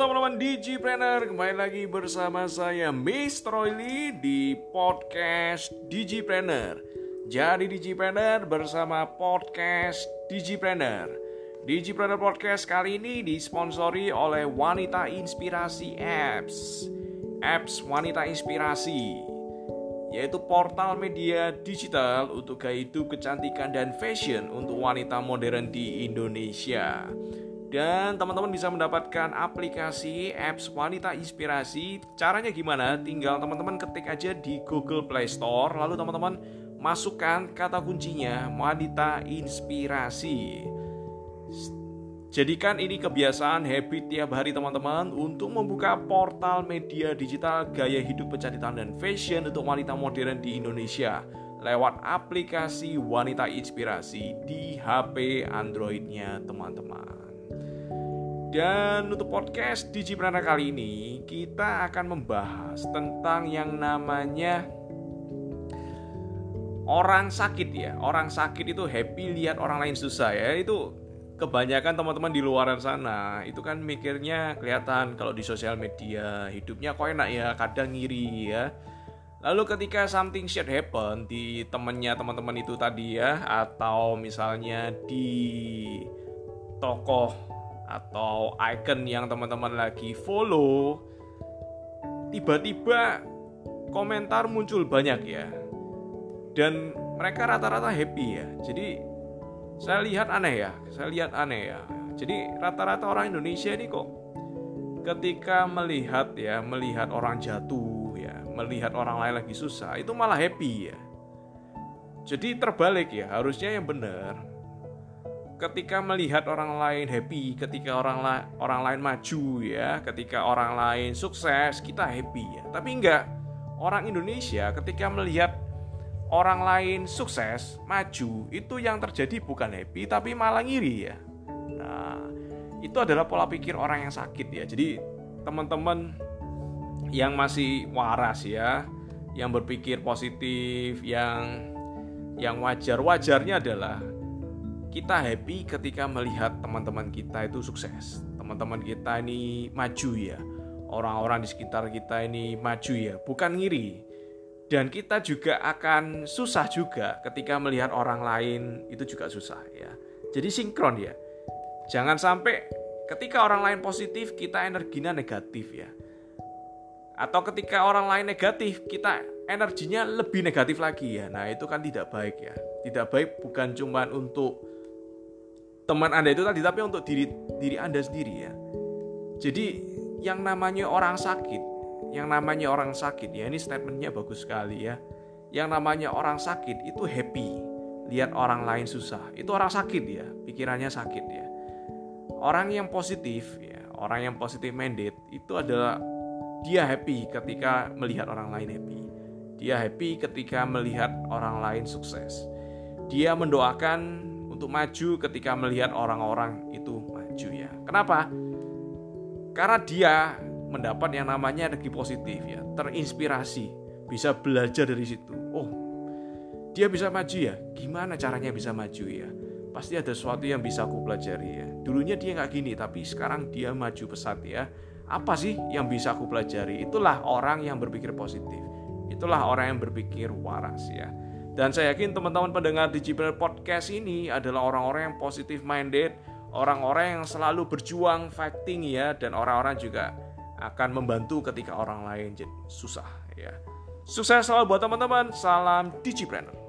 teman-teman Digipreneur, kembali lagi bersama saya Mr. Royli di podcast Digipreneur. Jadi Digipreneur bersama podcast Digipreneur. Digipreneur Podcast kali ini disponsori oleh Wanita Inspirasi Apps. Apps Wanita Inspirasi yaitu portal media digital untuk gaya hidup, kecantikan, dan fashion untuk wanita modern di Indonesia. Dan teman-teman bisa mendapatkan aplikasi apps Wanita Inspirasi. Caranya gimana? Tinggal teman-teman ketik aja di Google Play Store, lalu teman-teman masukkan kata kuncinya Wanita Inspirasi. Jadikan ini kebiasaan habit tiap hari teman-teman untuk membuka portal media digital gaya hidup kecantikan dan fashion untuk wanita modern di Indonesia lewat aplikasi Wanita Inspirasi di HP Androidnya teman-teman. Dan untuk podcast di Ciprana kali ini kita akan membahas tentang yang namanya orang sakit ya. Orang sakit itu happy lihat orang lain susah ya. Itu kebanyakan teman-teman di luar sana itu kan mikirnya kelihatan kalau di sosial media hidupnya kok enak ya, kadang ngiri ya. Lalu ketika something shit happen di temennya teman-teman itu tadi ya atau misalnya di tokoh atau icon yang teman-teman lagi follow tiba-tiba komentar muncul banyak ya. Dan mereka rata-rata happy ya. Jadi saya lihat aneh ya. Saya lihat aneh ya. Jadi rata-rata orang Indonesia ini kok ketika melihat ya melihat orang jatuh ya melihat orang lain lagi susah itu malah happy ya. Jadi terbalik ya harusnya yang benar ketika melihat orang lain happy, ketika orang la orang lain maju ya, ketika orang lain sukses, kita happy ya. Tapi enggak. Orang Indonesia ketika melihat orang lain sukses, maju, itu yang terjadi bukan happy tapi malah ngiri ya. Nah, itu adalah pola pikir orang yang sakit ya. Jadi teman-teman yang masih waras ya, yang berpikir positif, yang yang wajar-wajarnya adalah kita happy ketika melihat teman-teman kita itu sukses. Teman-teman kita ini maju ya. Orang-orang di sekitar kita ini maju ya, bukan ngiri. Dan kita juga akan susah juga ketika melihat orang lain itu juga susah ya. Jadi sinkron ya. Jangan sampai ketika orang lain positif kita energinya negatif ya. Atau ketika orang lain negatif kita energinya lebih negatif lagi ya. Nah, itu kan tidak baik ya. Tidak baik bukan cuma untuk teman Anda itu tadi tapi untuk diri diri Anda sendiri ya. Jadi yang namanya orang sakit, yang namanya orang sakit ya ini statementnya bagus sekali ya. Yang namanya orang sakit itu happy lihat orang lain susah. Itu orang sakit ya, pikirannya sakit ya. Orang yang positif ya, orang yang positif minded itu adalah dia happy ketika melihat orang lain happy. Dia happy ketika melihat orang lain sukses. Dia mendoakan untuk maju ketika melihat orang-orang itu maju ya. Kenapa? Karena dia mendapat yang namanya energi positif ya, terinspirasi, bisa belajar dari situ. Oh, dia bisa maju ya. Gimana caranya bisa maju ya? Pasti ada sesuatu yang bisa aku pelajari ya. Dulunya dia nggak gini, tapi sekarang dia maju pesat ya. Apa sih yang bisa aku pelajari? Itulah orang yang berpikir positif. Itulah orang yang berpikir waras ya. Dan saya yakin teman-teman pendengar di Jibral Podcast ini adalah orang-orang yang positif minded, orang-orang yang selalu berjuang fighting ya dan orang-orang juga akan membantu ketika orang lain susah ya. Sukses selalu buat teman-teman. Salam Digipreneur.